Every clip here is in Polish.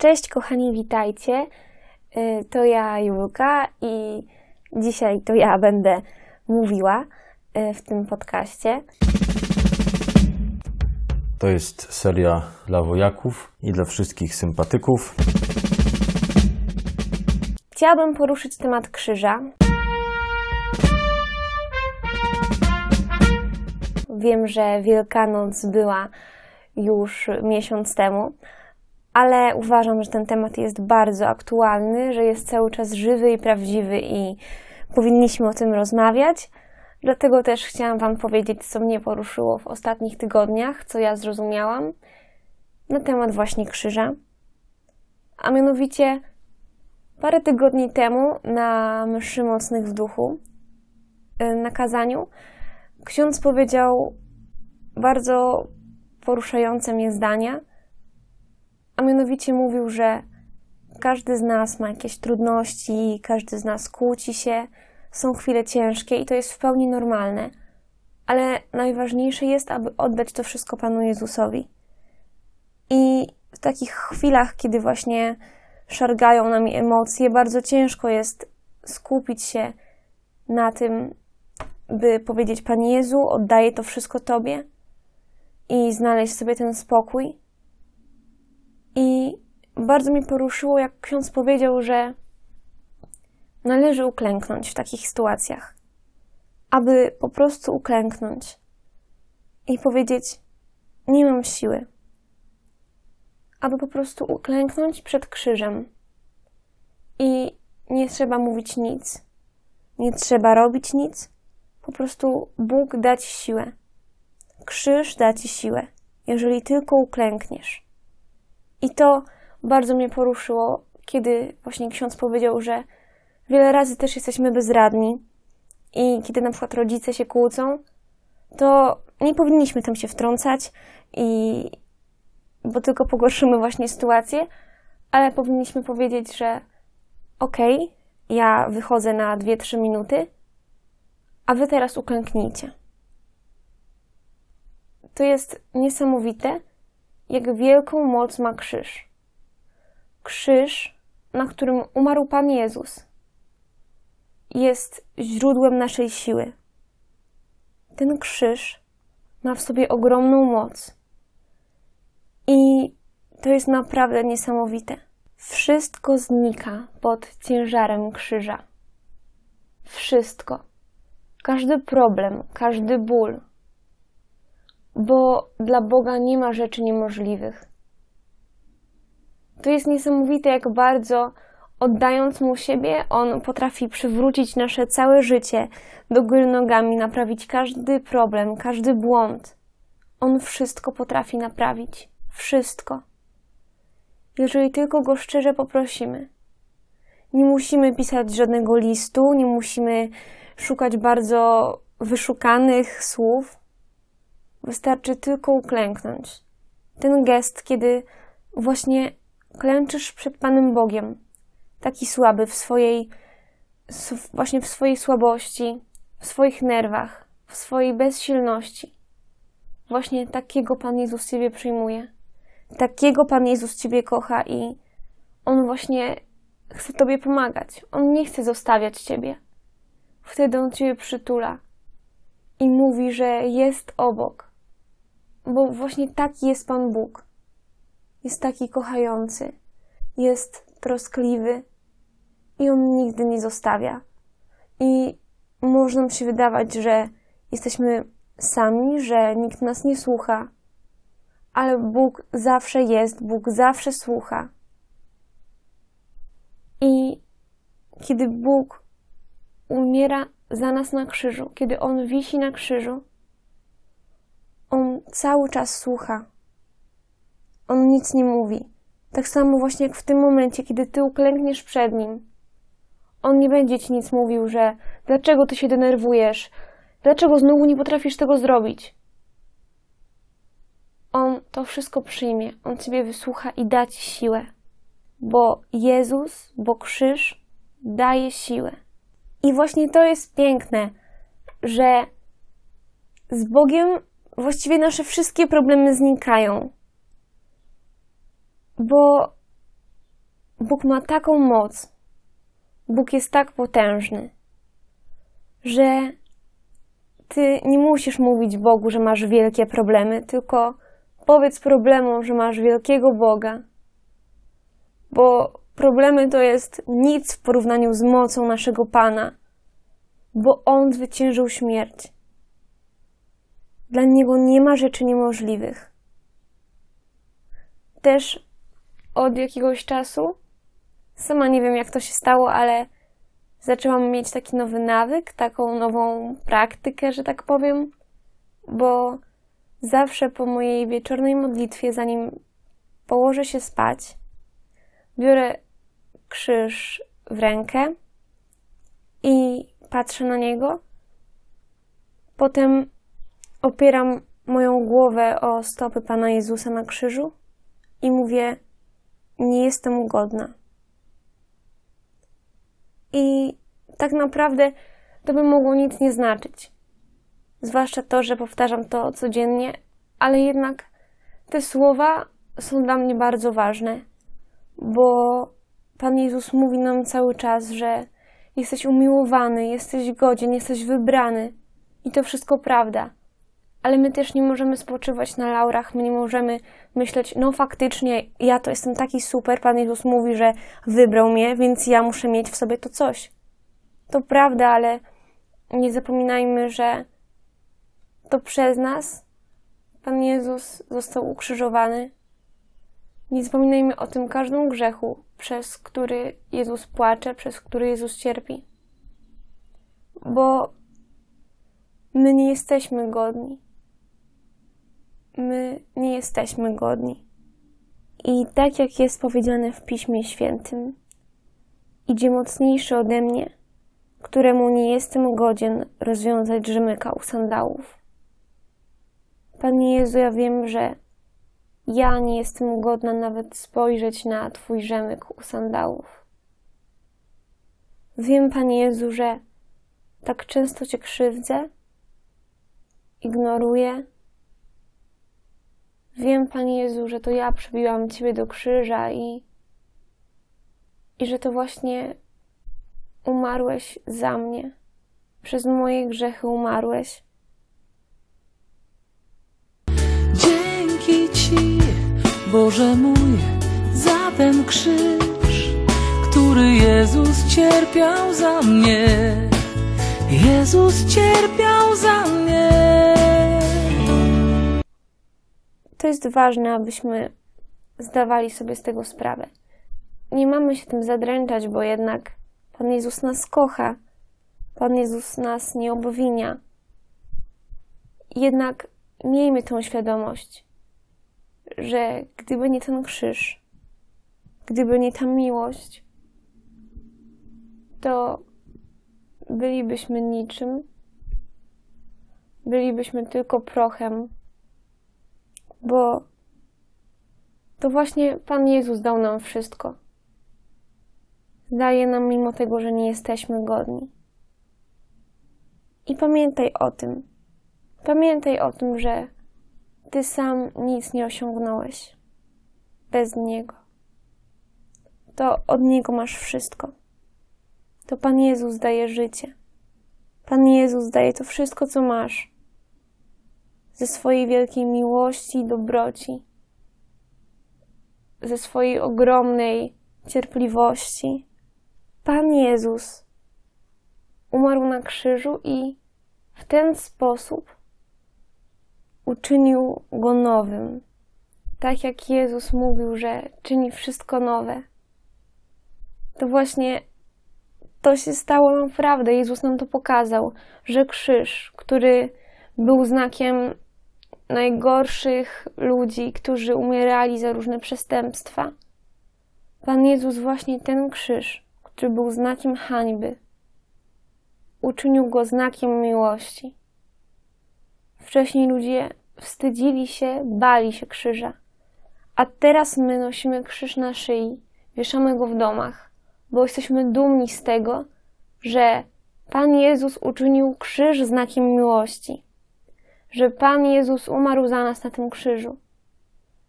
Cześć kochani, witajcie. Y, To ja Julka i dzisiaj to ja będę mówiła y, w tym podcaście. To jest seria dla wojaków i dla wszystkich sympatyków. Chciałabym poruszyć temat krzyża. Wiem, że Wielkanoc była już miesiąc temu, ale uważam, że ten temat jest bardzo aktualny, że jest cały czas żywy i prawdziwy i powinniśmy o tym rozmawiać. Dlatego też chciałam Wam powiedzieć, co mnie poruszyło w ostatnich tygodniach, co ja zrozumiałam na temat właśnie krzyża. A mianowicie parę tygodni temu na mszy mocnych w duchu, y, na kazaniu, ksiądz powiedział bardzo poruszające mnie zdania, a mianowicie mówił, że każdy z nas ma jakieś trudności, każdy z nas kłóci się, są chwile ciężkie i to jest w pełni normalne, ale najważniejsze jest, aby oddać to wszystko Panu Jezusowi. I w takich chwilach, kiedy właśnie szargają nami emocje, bardzo ciężko jest skupić się na tym, by powiedzieć: Panie Jezu, oddaję to wszystko Tobie i znaleźć sobie ten spokój. I bardzo mi poruszyło, jak ksiądz powiedział, że należy uklęknąć w takich sytuacjach, aby po prostu uklęknąć i powiedzieć: Nie mam siły. Aby po prostu uklęknąć przed krzyżem. I nie trzeba mówić nic, nie trzeba robić nic, po prostu Bóg da ci siłę. Krzyż da ci siłę, jeżeli tylko uklękniesz. I to bardzo mnie poruszyło, kiedy właśnie ksiądz powiedział, że wiele razy też jesteśmy bezradni i kiedy na przykład rodzice się kłócą, to nie powinniśmy tam się wtrącać i bo tylko pogorszymy właśnie sytuację, ale powinniśmy powiedzieć, że okej, okay, ja wychodzę na 2-3 minuty, a wy teraz uklęknijcie. To jest niesamowite, jak wielką moc ma krzyż. Krzyż, na którym umarł Pan Jezus, jest źródłem naszej siły. Ten krzyż ma w sobie ogromną moc. I to jest naprawdę niesamowite. Wszystko znika pod ciężarem krzyża. Wszystko. Każdy problem, każdy ból. Bo dla Boga nie ma rzeczy niemożliwych. To jest niesamowite, jak bardzo oddając Mu siebie, On potrafi przywrócić nasze całe życie do góry nogami, naprawić każdy problem, każdy błąd. On wszystko potrafi naprawić. Wszystko. Jeżeli tylko Go szczerze poprosimy. Nie musimy pisać żadnego listu, nie musimy szukać bardzo wyszukanych słów. Wystarczy tylko uklęknąć. Ten gest, kiedy właśnie klęczysz przed Panem Bogiem, taki słaby w swojej, właśnie w swojej słabości, w swoich nerwach, w swojej bezsilności. Właśnie takiego Pan Jezus Ciebie przyjmuje. Takiego Pan Jezus Ciebie kocha i On właśnie chce Tobie pomagać. On nie chce zostawiać Ciebie. Wtedy On Ciebie przytula i mówi, że jest obok. Bo właśnie taki jest Pan Bóg. Jest taki kochający. Jest troskliwy i On nigdy nie zostawia. I może nam się wydawać, że jesteśmy sami, że nikt nas nie słucha, ale Bóg zawsze jest, Bóg zawsze słucha. I kiedy Bóg umiera za nas na krzyżu, kiedy On wisi na krzyżu, cały czas słucha. On nic nie mówi. Tak samo właśnie jak w tym momencie, kiedy Ty uklękniesz przed Nim. On nie będzie Ci nic mówił, że dlaczego Ty się denerwujesz, dlaczego znowu nie potrafisz tego zrobić. On to wszystko przyjmie, On Ciebie wysłucha i da Ci siłę, bo Jezus, bo krzyż daje siłę. I właśnie to jest piękne, że z Bogiem właściwie nasze wszystkie problemy znikają, bo Bóg ma taką moc, Bóg jest tak potężny, że ty nie musisz mówić Bogu, że masz wielkie problemy, tylko powiedz problemom, że masz wielkiego Boga. Bo problemy to jest nic w porównaniu z mocą naszego Pana, bo On zwyciężył śmierć. Dla Niego nie ma rzeczy niemożliwych. Też od jakiegoś czasu, sama nie wiem jak to się stało, ale zaczęłam mieć taki nowy nawyk, taką nową praktykę, że tak powiem, bo zawsze po mojej wieczornej modlitwie, zanim położę się spać, biorę krzyż w rękę i patrzę na niego. Potem opieram moją głowę o stopy Pana Jezusa na krzyżu i mówię: Nie jestem godna. I tak naprawdę to by mogło nic nie znaczyć. Zwłaszcza to, że powtarzam to codziennie, ale jednak te słowa są dla mnie bardzo ważne, bo Pan Jezus mówi nam cały czas, że jesteś umiłowany, jesteś godzien, jesteś wybrany. I to wszystko prawda. Ale my też nie możemy spoczywać na laurach, my nie możemy myśleć, no faktycznie, ja to jestem taki super, Pan Jezus mówi, że wybrał mnie, więc ja muszę mieć w sobie to coś. To prawda, ale nie zapominajmy, że to przez nas Pan Jezus został ukrzyżowany. Nie zapominajmy o tym każdym grzechu, przez który Jezus płacze, przez który Jezus cierpi. Bo my nie jesteśmy godni. My nie jesteśmy godni. I tak jak jest powiedziane w Piśmie Świętym, idzie mocniejszy ode mnie, któremu nie jestem godzien rozwiązać rzemyka u sandałów. Panie Jezu, ja wiem, że ja nie jestem godna nawet spojrzeć na Twój rzemyk u sandałów. Wiem, Panie Jezu, że tak często Cię krzywdzę, ignoruję. Wiem, Panie Jezu, że to ja przybiłam Ciebie do krzyża i, i że to właśnie umarłeś za mnie. Przez moje grzechy umarłeś. Dzięki Ci, Boże mój, za ten krzyż, który Jezus cierpiał za mnie. Jezus cierpiał za mnie. To jest ważne, abyśmy zdawali sobie z tego sprawę. Nie mamy się tym zadręczać, bo jednak Pan Jezus nas kocha. Pan Jezus nas nie obwinia. Jednak miejmy tą świadomość, że gdyby nie ten krzyż, gdyby nie ta miłość, to bylibyśmy niczym, bylibyśmy tylko prochem, bo to właśnie Pan Jezus dał nam wszystko. Daje nam mimo tego, że nie jesteśmy godni. I pamiętaj o tym. Pamiętaj o tym, że Ty sam nic nie osiągnąłeś bez Niego. To od Niego masz wszystko. To Pan Jezus daje życie. Pan Jezus daje to wszystko, co masz. Ze swojej wielkiej miłości i dobroci. Ze swojej ogromnej cierpliwości. Pan Jezus umarł na krzyżu i w ten sposób uczynił go nowym. Tak jak Jezus mówił, że czyni wszystko nowe. To właśnie to się stało naprawdę. Jezus nam to pokazał, że krzyż, który był znakiem najgorszych ludzi, którzy umierali za różne przestępstwa. Pan Jezus właśnie ten krzyż, który był znakiem hańby, uczynił go znakiem miłości. Wcześniej ludzie wstydzili się, bali się krzyża, a teraz my nosimy krzyż na szyi, wieszamy go w domach, bo jesteśmy dumni z tego, że Pan Jezus uczynił krzyż znakiem miłości, że Pan Jezus umarł za nas na tym krzyżu,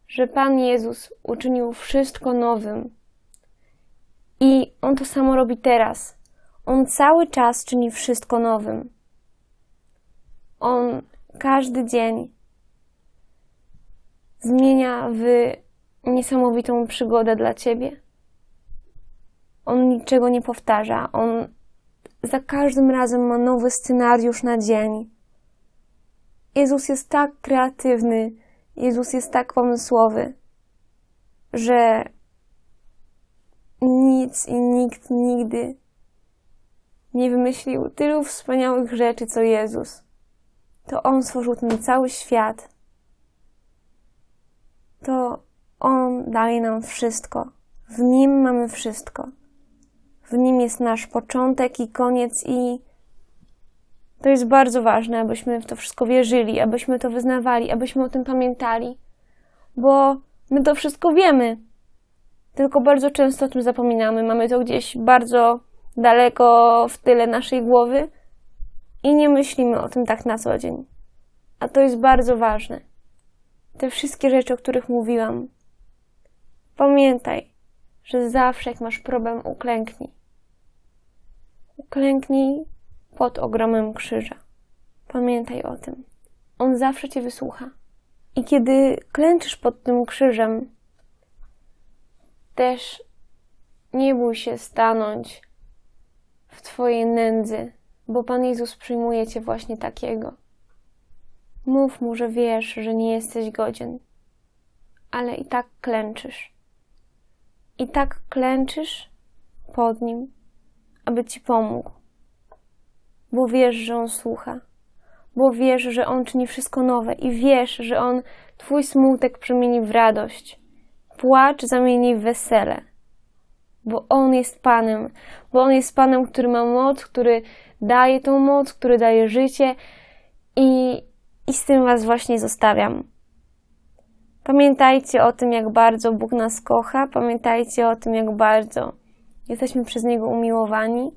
że Pan Jezus uczynił wszystko nowym I On to samo robi teraz. On cały czas czyni wszystko nowym. On każdy dzień zmienia w niesamowitą przygodę dla ciebie. On niczego nie powtarza. On za każdym razem ma nowy scenariusz na dzień. Jezus jest tak kreatywny, Jezus jest tak pomysłowy, że nic i nikt nigdy nie wymyślił tylu wspaniałych rzeczy, co Jezus. To On stworzył ten cały świat. To On daje nam wszystko. W Nim mamy wszystko. W Nim jest nasz początek i koniec i to jest bardzo ważne, abyśmy w to wszystko wierzyli, abyśmy to wyznawali, abyśmy o tym pamiętali, bo my to wszystko wiemy, tylko bardzo często o tym zapominamy. Mamy to gdzieś bardzo daleko w tyle naszej głowy i nie myślimy o tym tak na co dzień. A to jest bardzo ważne. Te wszystkie rzeczy, o których mówiłam. Pamiętaj, że zawsze jak masz problem, uklęknij. Uklęknij pod ogromem krzyża. Pamiętaj o tym. On zawsze cię wysłucha. I kiedy klęczysz pod tym krzyżem, też nie bój się stanąć w Twojej nędzy, bo Pan Jezus przyjmuje Cię właśnie takiego. Mów Mu, że wiesz, że nie jesteś godzien, ale i tak klęczysz. I tak klęczysz pod Nim, aby Ci pomógł, bo wiesz, że On słucha, bo wiesz, że On czyni wszystko nowe. I wiesz, że On Twój smutek przemieni w radość, płacz zamieni w wesele. Bo On jest Panem, bo On jest Panem, który ma moc, który daje tą moc, który daje życie. I, i z tym Was właśnie zostawiam. Pamiętajcie o tym, jak bardzo Bóg nas kocha, pamiętajcie o tym, jak bardzo jesteśmy przez Niego umiłowani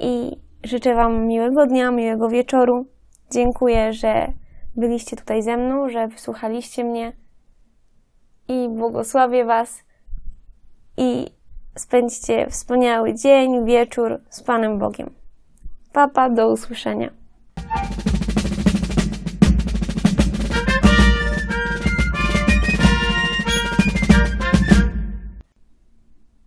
i życzę Wam miłego dnia, miłego wieczoru. Dziękuję, że byliście tutaj ze mną, że wysłuchaliście mnie i błogosławię Was i spędźcie wspaniały dzień, wieczór z Panem Bogiem. Papa, do usłyszenia.